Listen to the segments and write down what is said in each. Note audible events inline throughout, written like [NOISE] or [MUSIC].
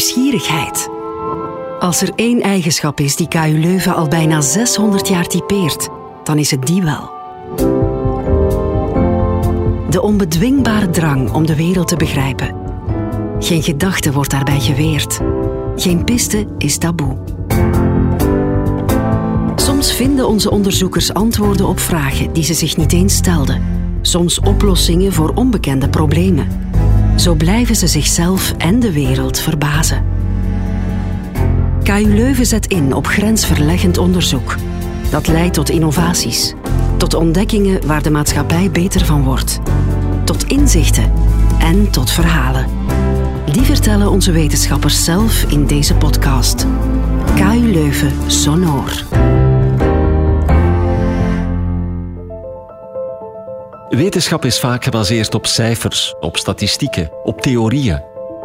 nieuwsgierigheid. Als er één eigenschap is die KU Leuven al bijna 600 jaar typeert, dan is het die wel. De onbedwingbare drang om de wereld te begrijpen. Geen gedachte wordt daarbij geweerd. Geen piste is taboe. Soms vinden onze onderzoekers antwoorden op vragen die ze zich niet eens stelden. Soms oplossingen voor onbekende problemen. Zo blijven ze zichzelf en de wereld verbazen. KU Leuven zet in op grensverleggend onderzoek. Dat leidt tot innovaties, tot ontdekkingen waar de maatschappij beter van wordt, tot inzichten en tot verhalen. Die vertellen onze wetenschappers zelf in deze podcast. KU Leuven Sonor. Wetenschap is vaak gebaseerd op cijfers, op statistieken, op theorieën.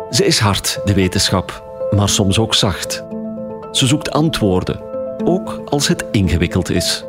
Ze is hard, de wetenschap, maar soms ook zacht. Ze zoekt antwoorden, ook als het ingewikkeld is.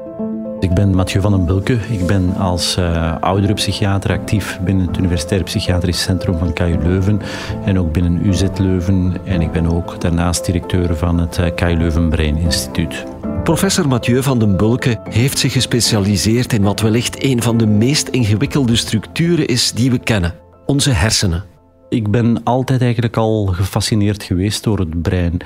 Ik ben Mathieu van den Bulke. Ik ben als uh, ouderenpsychiater actief binnen het Universitair Psychiatrisch Centrum van KU Leuven en ook binnen UZ Leuven. En ik ben ook daarnaast directeur van het uh, KU Leuven Brain Instituut. Professor Mathieu van den Bulke heeft zich gespecialiseerd in wat wellicht een van de meest ingewikkelde structuren is die we kennen: onze hersenen. Ik ben altijd eigenlijk al gefascineerd geweest door het brein.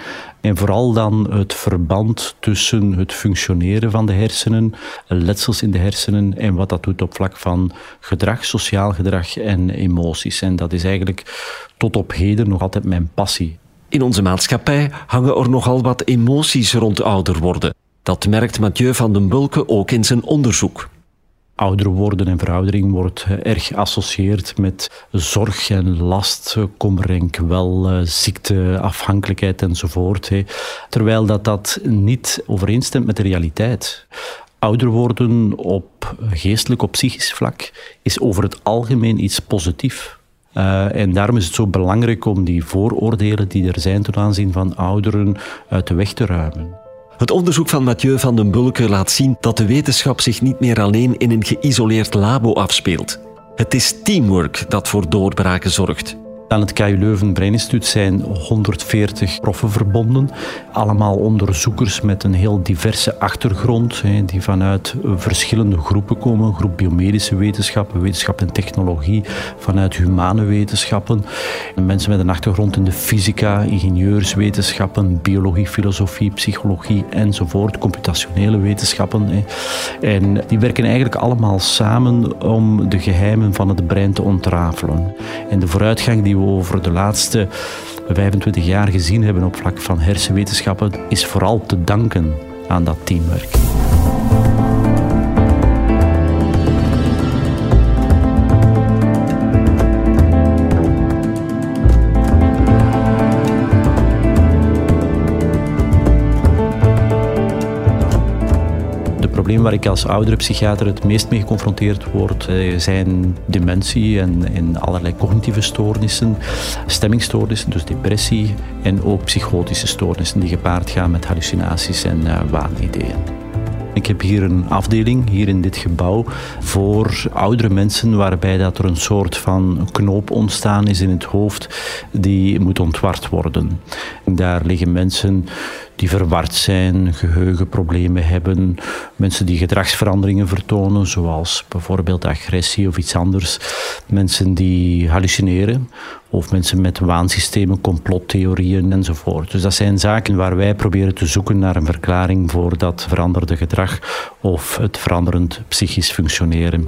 En vooral dan het verband tussen het functioneren van de hersenen, letsels in de hersenen en wat dat doet op vlak van gedrag, sociaal gedrag en emoties. En dat is eigenlijk tot op heden nog altijd mijn passie. In onze maatschappij hangen er nogal wat emoties rond ouder worden. Dat merkt Mathieu van den Bulke ook in zijn onderzoek ouder worden en veroudering wordt erg geassocieerd met zorg en last, kommer en kwel, eh, ziekte, afhankelijkheid enzovoort. Terwijl dat, dat niet overeenstemt met de realiteit. Ouder worden op geestelijk, op psychisch vlak is over het algemeen iets positiefs. En daarom is het zo belangrijk om die vooroordelen die er zijn ten aanzien van ouderen uit de weg te ruimen. Het onderzoek van Mathieu van den Bulke laat zien dat de wetenschap zich niet meer alleen in een geïsoleerd labo afspeelt. Het is teamwork dat voor doorbraken zorgt. Aan het KU Leuven Breininstituut zijn 140 proffen verbonden. Allemaal onderzoekers met een heel diverse achtergrond, die vanuit verschillende groepen komen. Groep biomedische wetenschappen, wetenschap en technologie, vanuit humane wetenschappen. Mensen met een achtergrond in de fysica, ingenieurswetenschappen, biologie, filosofie, psychologie enzovoort, computationele wetenschappen. En die werken eigenlijk allemaal samen om de geheimen van het brein te ontrafelen. En de vooruitgang die over de laatste 25 jaar gezien hebben op vlak van hersenwetenschappen, is vooral te danken aan dat teamwerk. Probleem waar ik als oudere psychiater het meest mee geconfronteerd word, eh, zijn dementie en, en allerlei cognitieve stoornissen, stemmingstoornissen, dus depressie en ook psychotische stoornissen die gepaard gaan met hallucinaties en uh, waanideeën. Ik heb hier een afdeling, hier in dit gebouw, voor oudere mensen waarbij dat er een soort van knoop ontstaan is in het hoofd die moet ontward worden. Daar liggen mensen die verward zijn, geheugenproblemen hebben, mensen die gedragsveranderingen vertonen, zoals bijvoorbeeld agressie of iets anders, mensen die hallucineren of mensen met waansystemen, complottheorieën enzovoort. Dus dat zijn zaken waar wij proberen te zoeken naar een verklaring voor dat veranderde gedrag of het veranderend psychisch functioneren.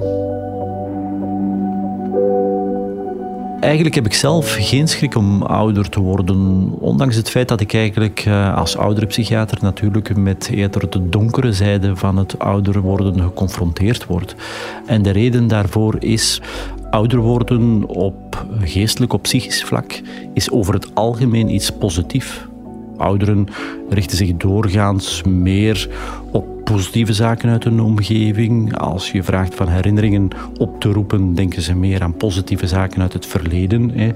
Eigenlijk heb ik zelf geen schrik om ouder te worden. Ondanks het feit dat ik eigenlijk eh, als oudere psychiater natuurlijk met eerder de donkere zijde van het ouder worden geconfronteerd word. En de reden daarvoor is ouder worden op geestelijk, op psychisch vlak, is over het algemeen iets positiefs. Ouderen richten zich doorgaans meer op positieve zaken uit hun omgeving. Als je vraagt van herinneringen op te roepen, denken ze meer aan positieve zaken uit het verleden. Hè.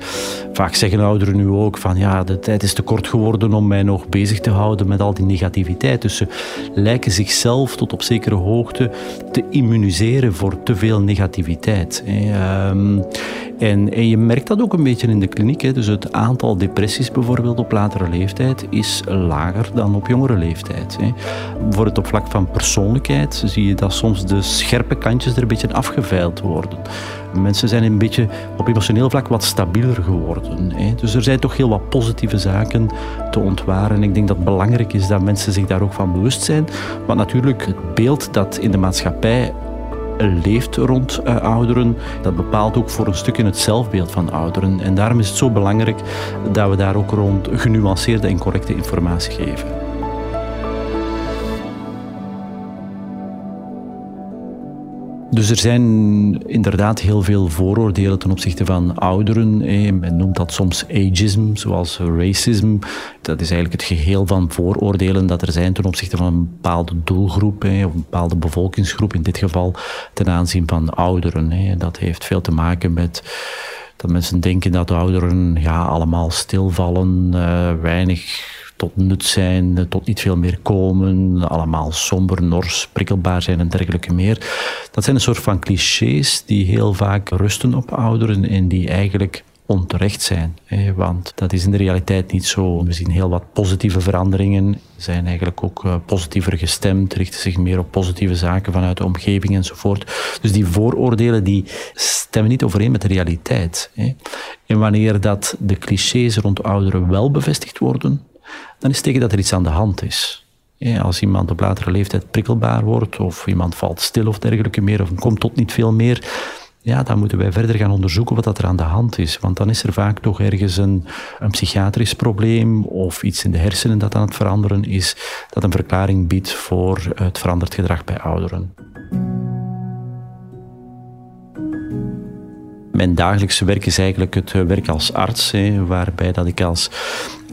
Vaak zeggen ouderen nu ook van ja, de tijd is te kort geworden om mij nog bezig te houden met al die negativiteit. Dus ze lijken zichzelf tot op zekere hoogte te immuniseren voor te veel negativiteit. Hè. Ehm, En, en je merkt dat ook een beetje in de kliniek. Hè. Dus het aantal depressies bijvoorbeeld op latere leeftijd is lager dan op jongere leeftijd. Hè. Bijvoorbeeld op vlak van persoonlijkheid zie je dat soms de scherpe kantjes er een beetje afgeveild worden. Mensen zijn een beetje op emotioneel vlak wat stabieler geworden. Hè. Dus er zijn toch heel wat positieve zaken te ontwaren. Ik denk dat het belangrijk is dat mensen zich daar ook van bewust zijn. Want natuurlijk, het beeld dat in de maatschappij leeft rond uh, ouderen, dat bepaalt ook voor een stukje het zelfbeeld van ouderen. En daarom is het zo belangrijk dat we daar ook rond genuanceerde en correcte informatie geven. Dus er zijn inderdaad heel veel vooroordelen ten opzichte van ouderen. Men noemt dat soms ageism, zoals racism. Dat is eigenlijk het geheel van vooroordelen dat er zijn ten opzichte van een bepaalde doelgroep, of een bepaalde bevolkingsgroep, in dit geval ten aanzien van ouderen. Dat heeft veel te maken met dat mensen denken dat ouderen ja, allemaal stilvallen, uh, weinig tot nut zijn, tot niet veel meer komen, allemaal somber, nors, prikkelbaar zijn en dergelijke meer. Dat zijn een soort van clichés die heel vaak rusten op ouderen en die eigenlijk onterecht zijn. Want dat is in de realiteit niet zo. We zien heel wat positieve veranderingen, zijn eigenlijk ook eh, positiever gestemd, richten zich meer op positieve zaken vanuit de omgeving enzovoort. Dus die vooroordelen die stemmen niet overeen met de realiteit. En wanneer dat de clichés rond ouderen wel bevestigd worden, dan is het tegen dat er iets aan de hand is. als iemand op latere leeftijd prikkelbaar wordt, of iemand valt stil of dergelijke meer, of komt tot niet veel meer, ja, dan moeten wij verder gaan onderzoeken wat dat er aan de hand is. Want dan is er vaak toch ergens een, een psychiatrisch probleem of iets in de hersenen dat aan het veranderen is, dat een verklaring biedt voor het veranderd gedrag bij ouderen. Mijn dagelijkse werk is eigenlijk het werk als arts, waarbij dat ik als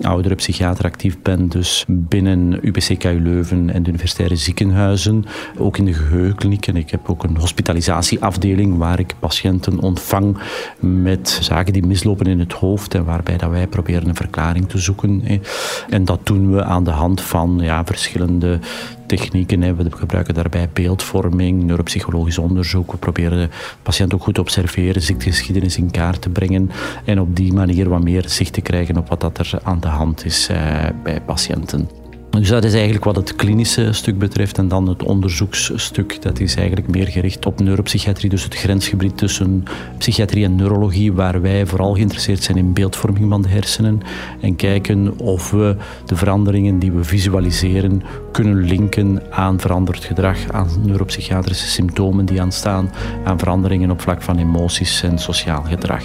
oudere psychiater actief ben, dus binnen UBCKU Leuven en de universitaire ziekenhuizen, ook in de geheugenklinieken. Ik heb ook een hospitalisatieafdeling waar ik patiënten ontvang met zaken die mislopen in het hoofd en waarbij dat wij proberen een verklaring te zoeken. En dat doen we aan de hand van ja, verschillende technieken. We gebruiken daarbij beeldvorming, neuropsychologisch onderzoek. We proberen de patiënt ook goed te observeren, ziektegeschiedenis in kaart te brengen en op die manier wat meer zicht te krijgen op wat dat er aan de hand is eh, bij patiënten. Dus dat is eigenlijk wat het klinische stuk betreft. En dan het onderzoeksstuk, dat is eigenlijk meer gericht op neuropsychiatrie. Dus het grensgebied tussen psychiatrie en neurologie, waar wij vooral geïnteresseerd zijn in beeldvorming van de hersenen. En kijken of we de veranderingen die we visualiseren kunnen linken aan veranderd gedrag, aan neuropsychiatrische symptomen die aanstaan, aan veranderingen op vlak van emoties en sociaal gedrag.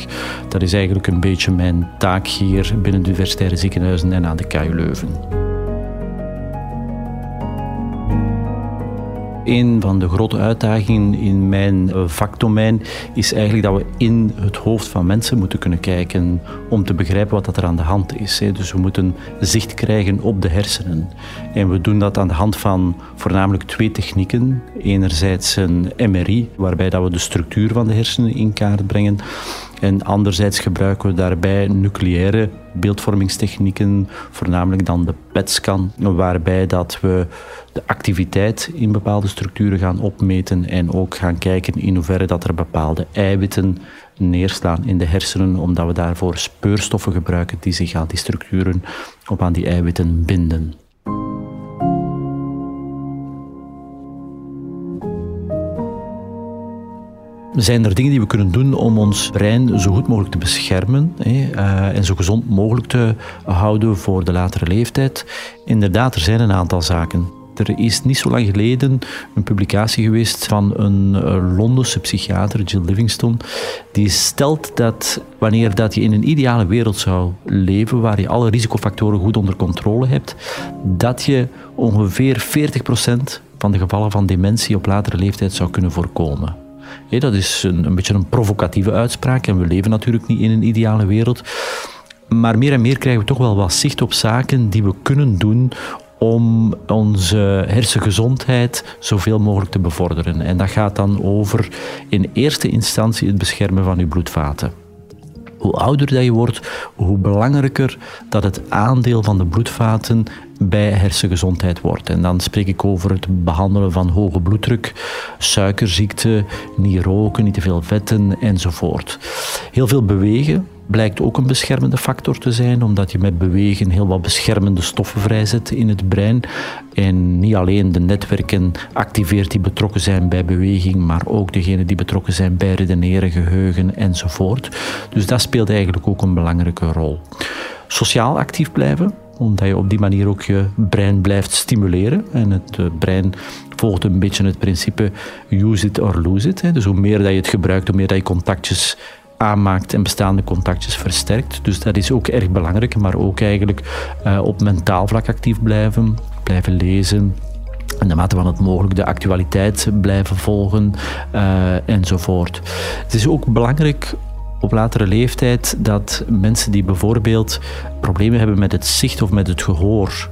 Dat is eigenlijk een beetje mijn taak hier binnen de universitaire ziekenhuizen en aan de KU Leuven. Een van de grote uitdagingen in mijn eh, vakdomein is eigenlijk dat we in het hoofd van mensen moeten kunnen kijken om te begrijpen wat er aan de hand is. Dus we moeten zicht krijgen op de hersenen. En we doen dat aan de hand van voornamelijk twee technieken. Enerzijds een MRI, waarbij dat we de structuur van de hersenen in kaart brengen. En anderzijds gebruiken we daarbij nucleaire beeldvormingstechnieken, voornamelijk dan de PET-scan, waarbij dat we de activiteit in bepaalde structuren gaan opmeten en ook gaan kijken in hoeverre dat er bepaalde eiwitten neerslaan in de hersenen, omdat we daarvoor speurstoffen gebruiken die zich aan die structuren of aan die eiwitten binden. Zijn er dingen die we kunnen doen om ons brein zo goed mogelijk te beschermen hè, uh, en zo gezond mogelijk te houden voor de latere leeftijd? Inderdaad, er zijn een aantal zaken. Er is niet zo lang geleden een publicatie geweest van een eh, Londense psychiater, Jill Livingstone, die stelt dat wanneer dat je in een ideale wereld zou leven, waar je alle risicofactoren goed onder controle hebt, dat je ongeveer 40% van de gevallen van dementie op latere leeftijd zou kunnen voorkomen dat is een, een beetje een provocatieve uitspraak en we leven natuurlijk niet in een ideale wereld. Maar meer en meer krijgen we toch wel wat zicht op zaken die we kunnen doen om onze hersengezondheid zoveel mogelijk te bevorderen. En dat gaat dan over in eerste instantie het beschermen van uw bloedvaten. Hoe ouder dat je wordt, hoe belangrijker dat het aandeel van de bloedvaten bij hersengezondheid wordt. En dan spreek ik over het behandelen van hoge bloeddruk, suikerziekte, niet roken, niet te veel vetten enzovoort. Heel veel bewegen, blijkt ook een beschermende factor te zijn, omdat je met bewegen heel wat beschermende stoffen vrijzet in het brein. En niet alleen de netwerken activeert die betrokken zijn bij beweging, maar ook degenen die betrokken zijn bij redeneren, geheugen enzovoort. Dus dat speelt eigenlijk ook een belangrijke rol. Sociaal actief blijven, omdat je op die manier ook je brein blijft stimuleren. En het eh, brein volgt een beetje het principe use it or lose it. Dus hoe meer dat je het gebruikt, hoe meer dat je contactjes aanmaakt en bestaande contactjes versterkt. Dus dat is ook erg belangrijk, maar ook eigenlijk uh, op mentaal vlak actief blijven, blijven lezen, en de mate van het mogelijk de actualiteit blijven volgen uh, enzovoort. Het is ook belangrijk op latere leeftijd dat mensen die bijvoorbeeld problemen hebben met het zicht of met het gehoor,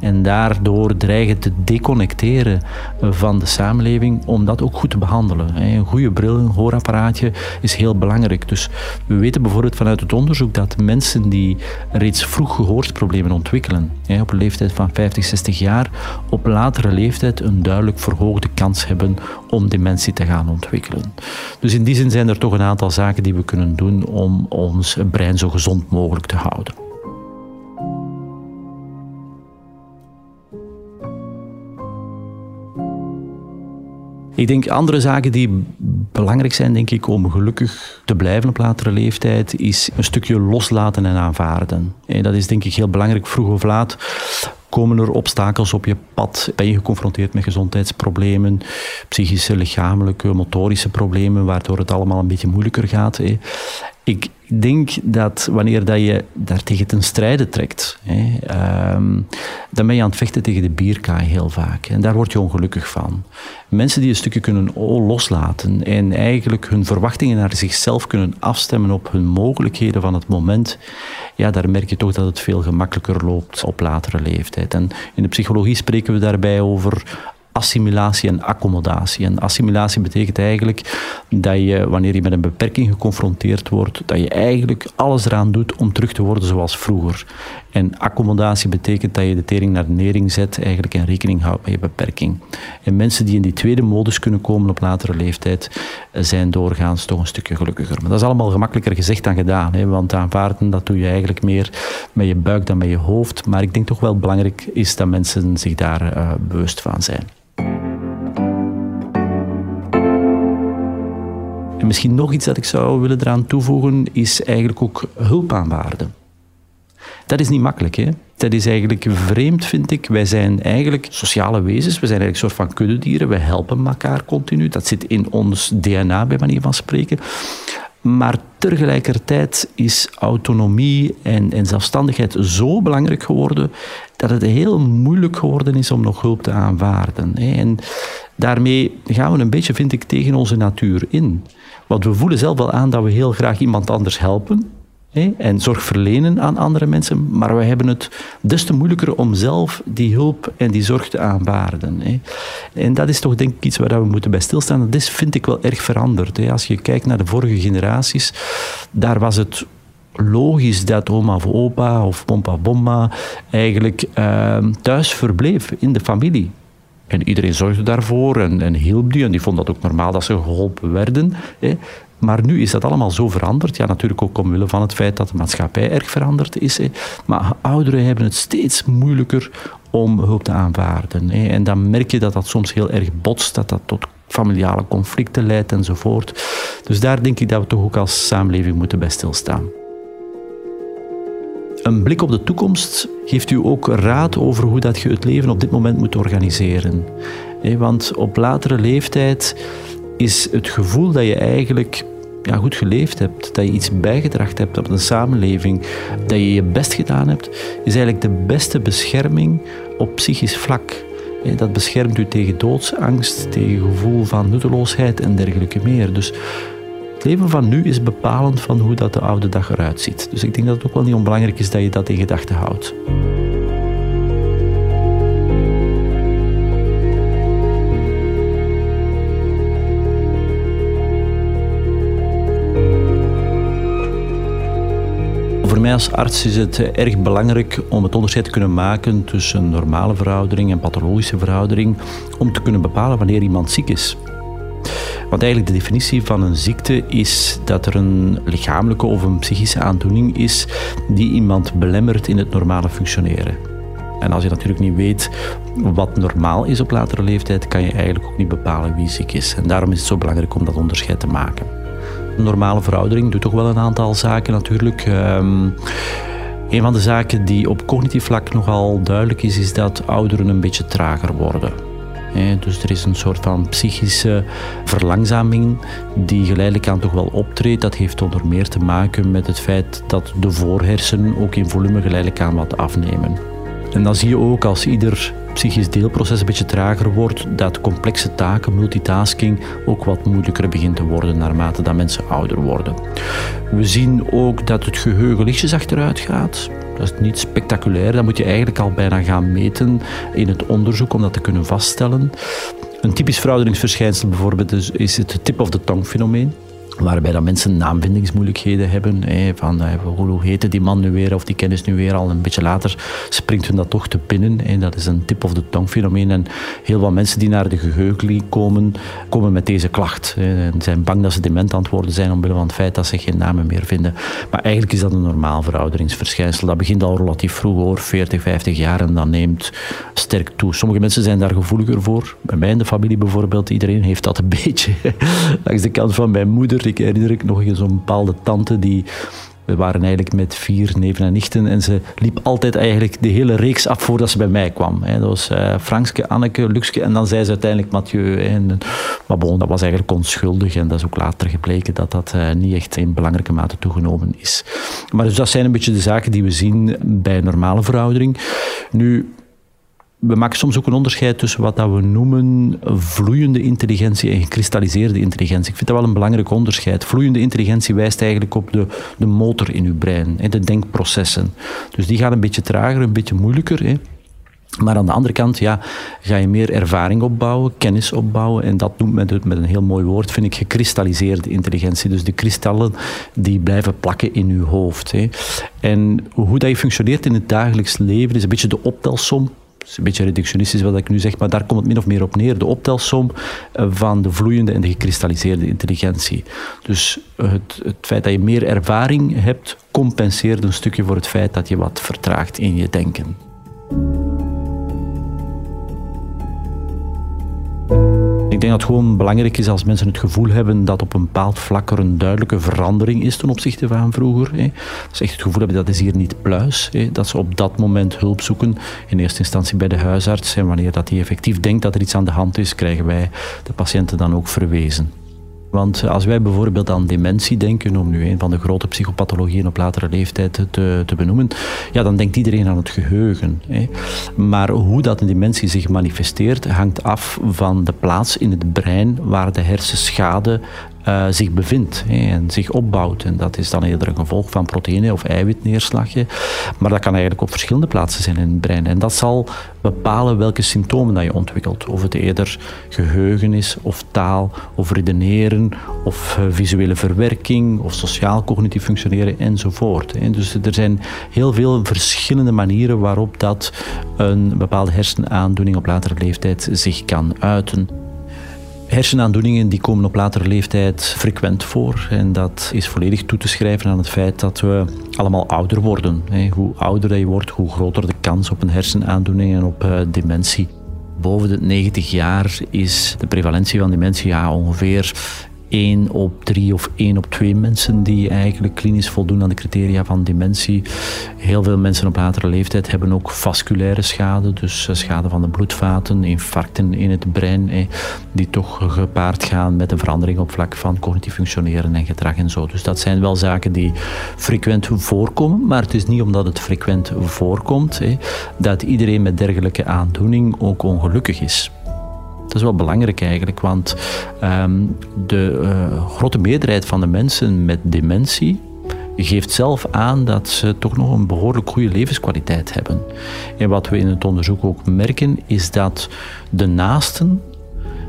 en daardoor dreigen te deconnecteren van de samenleving om dat ook goed te behandelen. Een goede bril, een hoorapparaatje is heel belangrijk. Dus we weten bijvoorbeeld vanuit het onderzoek dat mensen die reeds vroeg gehoorsproblemen ontwikkelen, op een leeftijd van 50, 60 jaar, op latere leeftijd een duidelijk verhoogde kans hebben om dementie te gaan ontwikkelen. Dus in die zin zijn er toch een aantal zaken die we kunnen doen om ons brein zo gezond mogelijk te houden. Ik denk andere zaken die belangrijk zijn, denk ik, om gelukkig te blijven op latere leeftijd, is een stukje loslaten en aanvaarden. En dat is denk ik heel belangrijk, vroeg of laat komen er obstakels op je pad? Ben je geconfronteerd met gezondheidsproblemen, psychische, lichamelijke, motorische problemen, waardoor het allemaal een beetje moeilijker gaat? Ik denk dat wanneer dat je daar tegen ten strijde trekt, hè, ehm, dan ben je aan het vechten tegen de bierkaai heel vaak. En daar word je ongelukkig van. Mensen die een stukje kunnen loslaten en eigenlijk hun verwachtingen naar zichzelf kunnen afstemmen op hun mogelijkheden van het moment, ja, daar merk je toch dat het veel gemakkelijker loopt op latere leeftijd. En in de psychologie spreken we daarbij over assimilatie en accommodatie. En assimilatie betekent eigenlijk dat je, wanneer je met een beperking geconfronteerd wordt, dat je eigenlijk alles eraan doet om terug te worden zoals vroeger. En accommodatie betekent dat je de tering naar de nering zet eigenlijk en rekening houdt met je beperking. En mensen die in die tweede modus kunnen komen op latere leeftijd, eh, zijn doorgaans toch een stukje gelukkiger. Maar dat is allemaal gemakkelijker gezegd dan gedaan, hè, want aanvaarden dat doe je eigenlijk meer met je buik dan met je hoofd. Maar ik denk toch wel belangrijk is dat mensen zich daar uh, bewust van zijn. En misschien nog iets dat ik zou willen eraan toevoegen, is eigenlijk ook hulp aanvaarden. Dat is niet makkelijk, hè? Dat is eigenlijk vreemd, vind ik. Wij zijn eigenlijk sociale wezens, we zijn eigenlijk een soort van kuddedieren, we helpen elkaar continu. Dat zit in ons DNA, bij manier van spreken. Maar tegelijkertijd is autonomie en, en, zelfstandigheid zo belangrijk geworden dat het heel moeilijk geworden is om nog hulp te aanvaarden. En daarmee gaan we een beetje, vind ik, tegen onze natuur in. Want we voelen zelf wel aan dat we heel graag iemand anders helpen en zorg verlenen aan andere mensen, maar we hebben het des te moeilijker om zelf die hulp en die zorg te aanvaarden. En dat is toch denk ik iets waar we moeten bij stilstaan. Dat is, vind ik wel erg veranderd. Als je kijkt naar de vorige generaties, daar was het logisch dat oma of opa of pompa bomma eigenlijk ehm, thuis verbleef in de familie. En iedereen zorgde daarvoor en, en hielp die. En die vond dat ook normaal dat ze geholpen werden. Hè. Maar nu is dat allemaal zo veranderd. Ja, natuurlijk ook omwille van het feit dat de maatschappij erg veranderd is. Hè. Maar ouderen hebben het steeds moeilijker om hulp te aanvaarden. Hè. En dan merk je dat dat soms heel erg botst, dat dat tot familiale conflicten leidt enzovoort. Dus daar denk ik dat we toch ook als samenleving moeten bij stilstaan. Een blik op de toekomst geeft u ook raad over hoe dat je het leven op dit moment moet organiseren. Want op latere leeftijd is het gevoel dat je eigenlijk ja, goed geleefd hebt, dat je iets bijgedragen hebt op een samenleving, dat je je best gedaan hebt, is eigenlijk de beste bescherming op psychisch vlak. Dat beschermt u tegen doodsangst, tegen gevoel van nutteloosheid en dergelijke meer. Dus het leven van nu is bepalend van hoe dat de oude dag eruit ziet. Dus ik denk dat het ook wel niet onbelangrijk is dat je dat in gedachten houdt. Voor mij als arts is het erg belangrijk om het onderscheid te kunnen maken tussen normale veroudering en pathologische veroudering, om te kunnen bepalen wanneer iemand ziek is. Want eigenlijk de definitie van een ziekte is dat er een lichamelijke of een psychische aandoening is die iemand belemmert in het normale functioneren. En als je natuurlijk niet weet wat normaal is op latere leeftijd, kan je eigenlijk ook niet bepalen wie ziek is. En daarom is het zo belangrijk om dat onderscheid te maken. Een normale veroudering doet toch wel een aantal zaken natuurlijk. Um, een van de zaken die op cognitief vlak nogal duidelijk is, is dat ouderen een beetje trager worden. Dus er is een soort van psychische verlangzaming die geleidelijk aan toch wel optreedt. Dat heeft onder meer te maken met het feit dat de voorhersenen ook in volume geleidelijk aan wat afnemen. En dan zie je ook als ieder psychisch deelproces een beetje trager wordt, dat complexe taken, multitasking, ook wat moeilijker begint te worden naarmate dat mensen ouder worden. We zien ook dat het geheugen lichtjes achteruit gaat. Dat is niet spectaculair, dat moet je eigenlijk al bijna gaan meten in het onderzoek om dat te kunnen vaststellen. Een typisch verouderingsverschijnsel bijvoorbeeld is, het tip of the tongue fenomeen waarbij dat mensen naamvindingsmoeilijkheden hebben. Van, eh, hoe heette die man nu weer of die kennis nu weer? Al een beetje later springt hun dat toch te pinnen. Hè. Dat is een tip of the tongue fenomeen. En heel wat mensen die naar de geheugen komen, komen met deze klacht. En zijn bang dat ze dement aan zijn omwille van het feit dat ze geen namen meer vinden. Maar eigenlijk is dat een normaal verouderingsverschijnsel. Dat begint al relatief vroeg hoor, 40, 50 jaar en dat neemt sterk toe. Sommige mensen zijn daar gevoeliger voor. Bij mij in de familie bijvoorbeeld, iedereen heeft dat een [LAUGHS] beetje. Langs de kant van mijn moeder ik herinner ik nog zo'n bepaalde tante die we waren eigenlijk met vier neven en nichten en ze liep altijd eigenlijk de hele reeks af voordat ze bij mij kwam. Dat was uh, Frankske, Anneke, Luxke en dan zei ze uiteindelijk Mathieu. En, maar bon, dat was eigenlijk onschuldig en dat is ook later gebleken dat dat uh, niet echt in belangrijke mate toegenomen is. Maar dus dat zijn een beetje de zaken die we zien bij normale veroudering. Nu, we maken soms ook een onderscheid tussen wat dat we noemen vloeiende intelligentie en gekristalliseerde intelligentie. Ik vind dat wel een belangrijk onderscheid. Vloeiende intelligentie wijst eigenlijk op de, de motor in uw brein, de denkprocessen. Dus die gaan een beetje trager, een beetje moeilijker. Hè. Maar aan de andere kant ja, ga je meer ervaring opbouwen, kennis opbouwen. En dat noemt men met een heel mooi woord, vind ik, gekristalliseerde intelligentie. Dus de kristallen die blijven plakken in je hoofd. Hè. En hoe dat je functioneert in het dagelijks leven is een beetje de optelsom is een beetje reductionistisch wat ik nu zeg, maar daar komt het min of meer op neer. De optelsom eh, van de vloeiende en de gekristalliseerde intelligentie. Dus het, het feit dat je meer ervaring hebt, compenseert een stukje voor het feit dat je wat vertraagt in je denken. Ik denk dat het gewoon belangrijk is als mensen het gevoel hebben dat op een bepaald vlak er een duidelijke verandering is ten opzichte van vroeger. Hè. Ze echt het gevoel hebben dat is hier niet pluis. Hè. Dat ze op dat moment hulp zoeken. In eerste instantie bij de huisarts. En wanneer dat die effectief denkt dat er iets aan de hand is, krijgen wij de patiënten dan ook verwezen. Want als wij bijvoorbeeld aan dementie denken, om nu een van de grote psychopathologieën op latere leeftijd te, te benoemen, ja, dan denkt iedereen aan het geheugen. Hè. Maar hoe dat een dementie zich manifesteert, hangt af van de plaats in het brein waar de hersenschade uh, zich bevindt en zich opbouwt. En dat is dan eerder een gevolg van proteïne- of eiwitneerslag. Maar dat kan eigenlijk op verschillende plaatsen zijn in het brein. En dat zal bepalen welke symptomen dat je ontwikkelt. Of het eerder geheugen is, of taal, of redeneren, of uh, visuele verwerking, of sociaal-cognitief functioneren, enzovoort. Hè. Dus er zijn heel veel verschillende manieren waarop dat een bepaalde hersenaandoening op latere leeftijd zich kan uiten. Hersenaandoeningen die komen op latere leeftijd frequent voor. En dat is volledig toe te schrijven aan het feit dat we allemaal ouder worden. Hoe ouder je wordt, hoe groter de kans op een hersenaandoening en op eh, dementie. Boven de 90 jaar is de prevalentie van dementie ja, ongeveer 1 op 3 of 1 op 2 mensen die eigenlijk klinisch voldoen aan de criteria van dementie. Heel veel mensen op latere leeftijd hebben ook vasculaire schade, dus eh, schade van de bloedvaten, infarcten in het brein, die toch gepaard gaan met een verandering op vlak van cognitief functioneren en gedrag en zo. Dus dat zijn wel zaken die frequent voorkomen, maar het is niet omdat het frequent voorkomt dat iedereen met dergelijke aandoening ook ongelukkig is. Dat is wel belangrijk eigenlijk, want ehm, de uh, grote meerderheid van de mensen met dementie geeft zelf aan dat ze toch nog een behoorlijk goede levenskwaliteit hebben. En wat we in het onderzoek ook merken, is dat de naasten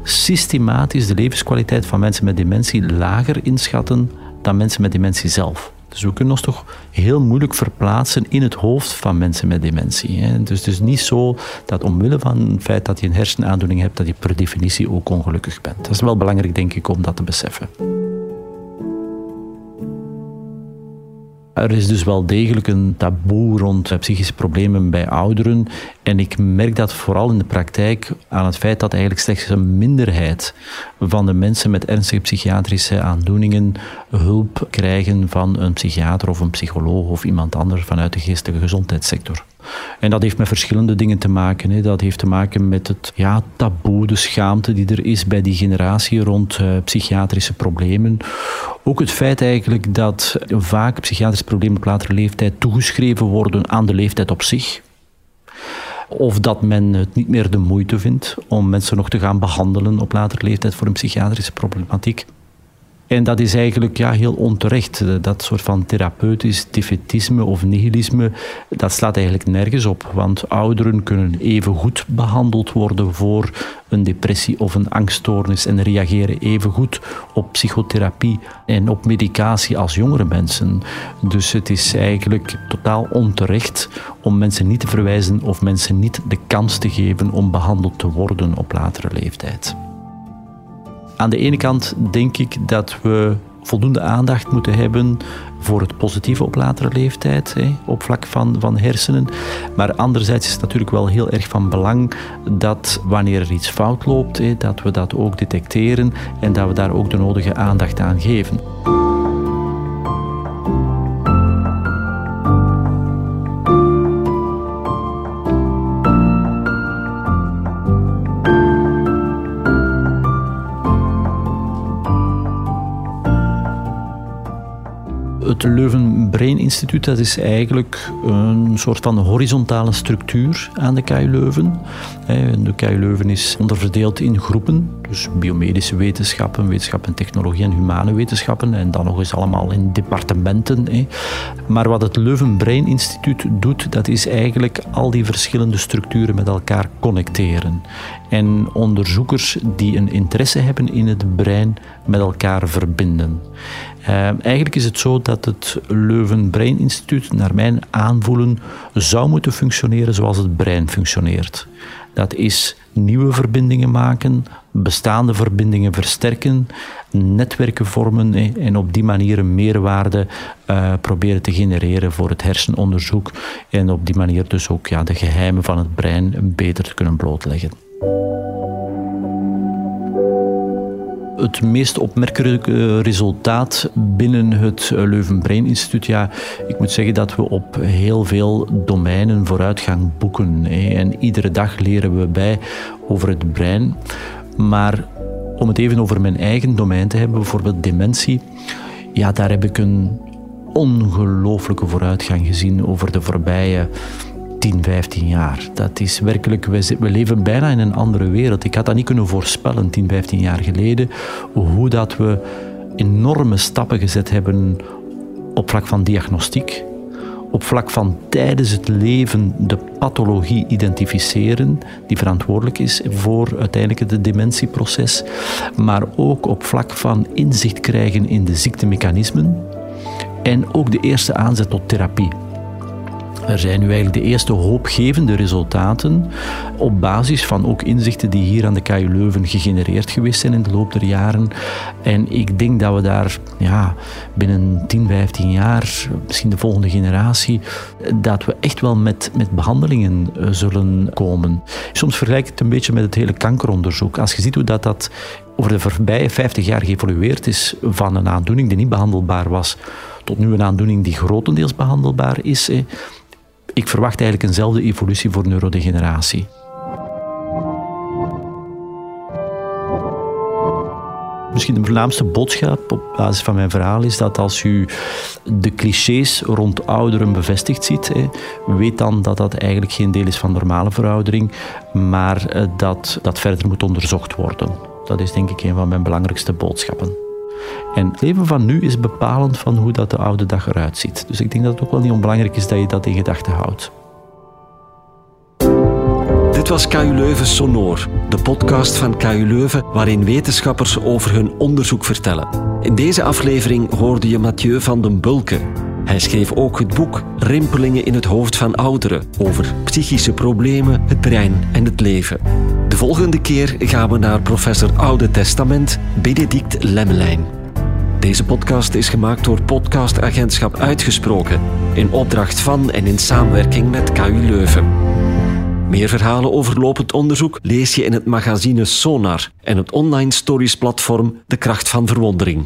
systematisch de levenskwaliteit van mensen met dementie lager inschatten dan mensen met dementie zelf. Dus we kunnen ons toch heel moeilijk verplaatsen in het hoofd van mensen met dementie. Hè. Dus het is niet zo dat omwille van het feit dat je een hersenaandoening hebt, dat je per definitie ook ongelukkig bent. Dat is wel belangrijk, denk ik, om dat te beseffen. Er is dus wel degelijk een taboe rond psychische problemen bij ouderen. En ik merk dat vooral in de praktijk aan het feit dat eigenlijk slechts een minderheid van de mensen met ernstige psychiatrische aandoeningen hulp krijgen van een psychiater of een psycholoog of iemand anders vanuit de geestelijke gezondheidssector. En dat heeft met verschillende dingen te maken. Hè. Dat heeft te maken met het ja, taboe, de schaamte die er is bij die generatie rond uh, psychiatrische problemen. Ook het feit eigenlijk dat vaak psychiatrische problemen op latere leeftijd toegeschreven worden aan de leeftijd op zich. Of dat men het niet meer de moeite vindt om mensen nog te gaan behandelen op latere leeftijd voor een psychiatrische problematiek. En dat is eigenlijk ja, heel onterecht. Dat soort van therapeutisch defetisme of nihilisme, dat slaat eigenlijk nergens op. Want ouderen kunnen even goed behandeld worden voor een depressie of een angststoornis en reageren even goed op psychotherapie en op medicatie als jongere mensen. Dus het is eigenlijk totaal onterecht om mensen niet te verwijzen of mensen niet de kans te geven om behandeld te worden op latere leeftijd. Aan de ene kant denk ik dat we voldoende aandacht moeten hebben voor het positieve op latere leeftijd, hè, op vlak van, van hersenen. Maar anderzijds is het natuurlijk wel heel erg van belang dat wanneer er iets fout loopt, hè, dat we dat ook detecteren en dat we daar ook de nodige aandacht aan geven. Het Leuven Brain Instituut dat is eigenlijk een soort van horizontale structuur aan de KU Leuven. De KU Leuven is onderverdeeld in groepen, dus biomedische wetenschappen, wetenschap en technologie en humane wetenschappen, en dan nog eens allemaal in departementen. Maar wat het Leuven Brain Instituut doet, dat is eigenlijk al die verschillende structuren met elkaar connecteren. En onderzoekers die een interesse hebben in het brein met elkaar verbinden. Uh, eigenlijk is het zo dat het Leuven Brain Instituut, naar mijn aanvoelen, zou moeten functioneren zoals het brein functioneert. Dat is nieuwe verbindingen maken, bestaande verbindingen versterken, netwerken vormen en op die manier een meerwaarde uh, proberen te genereren voor het hersenonderzoek en op die manier dus ook ja, de geheimen van het brein beter te kunnen blootleggen. Het meest opmerkelijke resultaat binnen het Leuven Brain Instituut, ja, ik moet zeggen dat we op heel veel domeinen vooruitgang boeken. En iedere dag leren we bij over het brein. Maar om het even over mijn eigen domein te hebben, bijvoorbeeld dementie, ja, daar heb ik een ongelooflijke vooruitgang gezien over de voorbije 10, 15 jaar. Dat is werkelijk, we, leven bijna in een andere wereld. Ik had dat niet kunnen voorspellen 10, 15 jaar geleden, hoe dat we enorme stappen gezet hebben op vlak van diagnostiek, op vlak van tijdens het leven de pathologie identificeren, die verantwoordelijk is voor uiteindelijk het dementieproces, maar ook op vlak van inzicht krijgen in de ziektemechanismen en ook de eerste aanzet tot therapie. Er zijn nu eigenlijk de eerste hoopgevende resultaten op basis van ook inzichten die hier aan de KU Leuven gegenereerd geweest zijn in de loop der jaren. En ik denk dat we daar ja, binnen 10, 15 jaar, misschien de volgende generatie, dat we echt wel met, met behandelingen eh, zullen komen. Soms vergelijk ik het een beetje met het hele kankeronderzoek. Als je ziet hoe dat, dat over de voorbije 50 jaar geëvolueerd is van een aandoening die niet behandelbaar was, tot nu een aandoening die grotendeels behandelbaar is ik verwacht eigenlijk eenzelfde evolutie voor neurodegeneratie. Misschien de voornaamste boodschap op basis van mijn verhaal is dat als u de clichés rond ouderen bevestigd ziet, weet dan dat dat eigenlijk geen deel is van normale veroudering, maar eh, dat dat verder moet onderzocht worden. Dat is denk ik een van mijn belangrijkste boodschappen. En het leven van nu is bepalend van hoe dat de oude dag eruit ziet. Dus ik denk dat het ook wel niet onbelangrijk is dat je dat in gedachten houdt was KU Leuven Sonor, de podcast van KU Leuven waarin wetenschappers over hun onderzoek vertellen. In deze aflevering hoorde je Mathieu van den Bulke. Hij schreef ook het boek Rimpelingen in het hoofd van ouderen over psychische problemen, het brein en het leven. De volgende keer gaan we naar professor Oude Testament Benedict Lemmelijn. Deze podcast is gemaakt door podcastagentschap Uitgesproken in opdracht van en in samenwerking met KU Leuven. Meer verhalen over lopend onderzoek lees je in het magazine Sonar en het online stories platform De Kracht van Verwondering.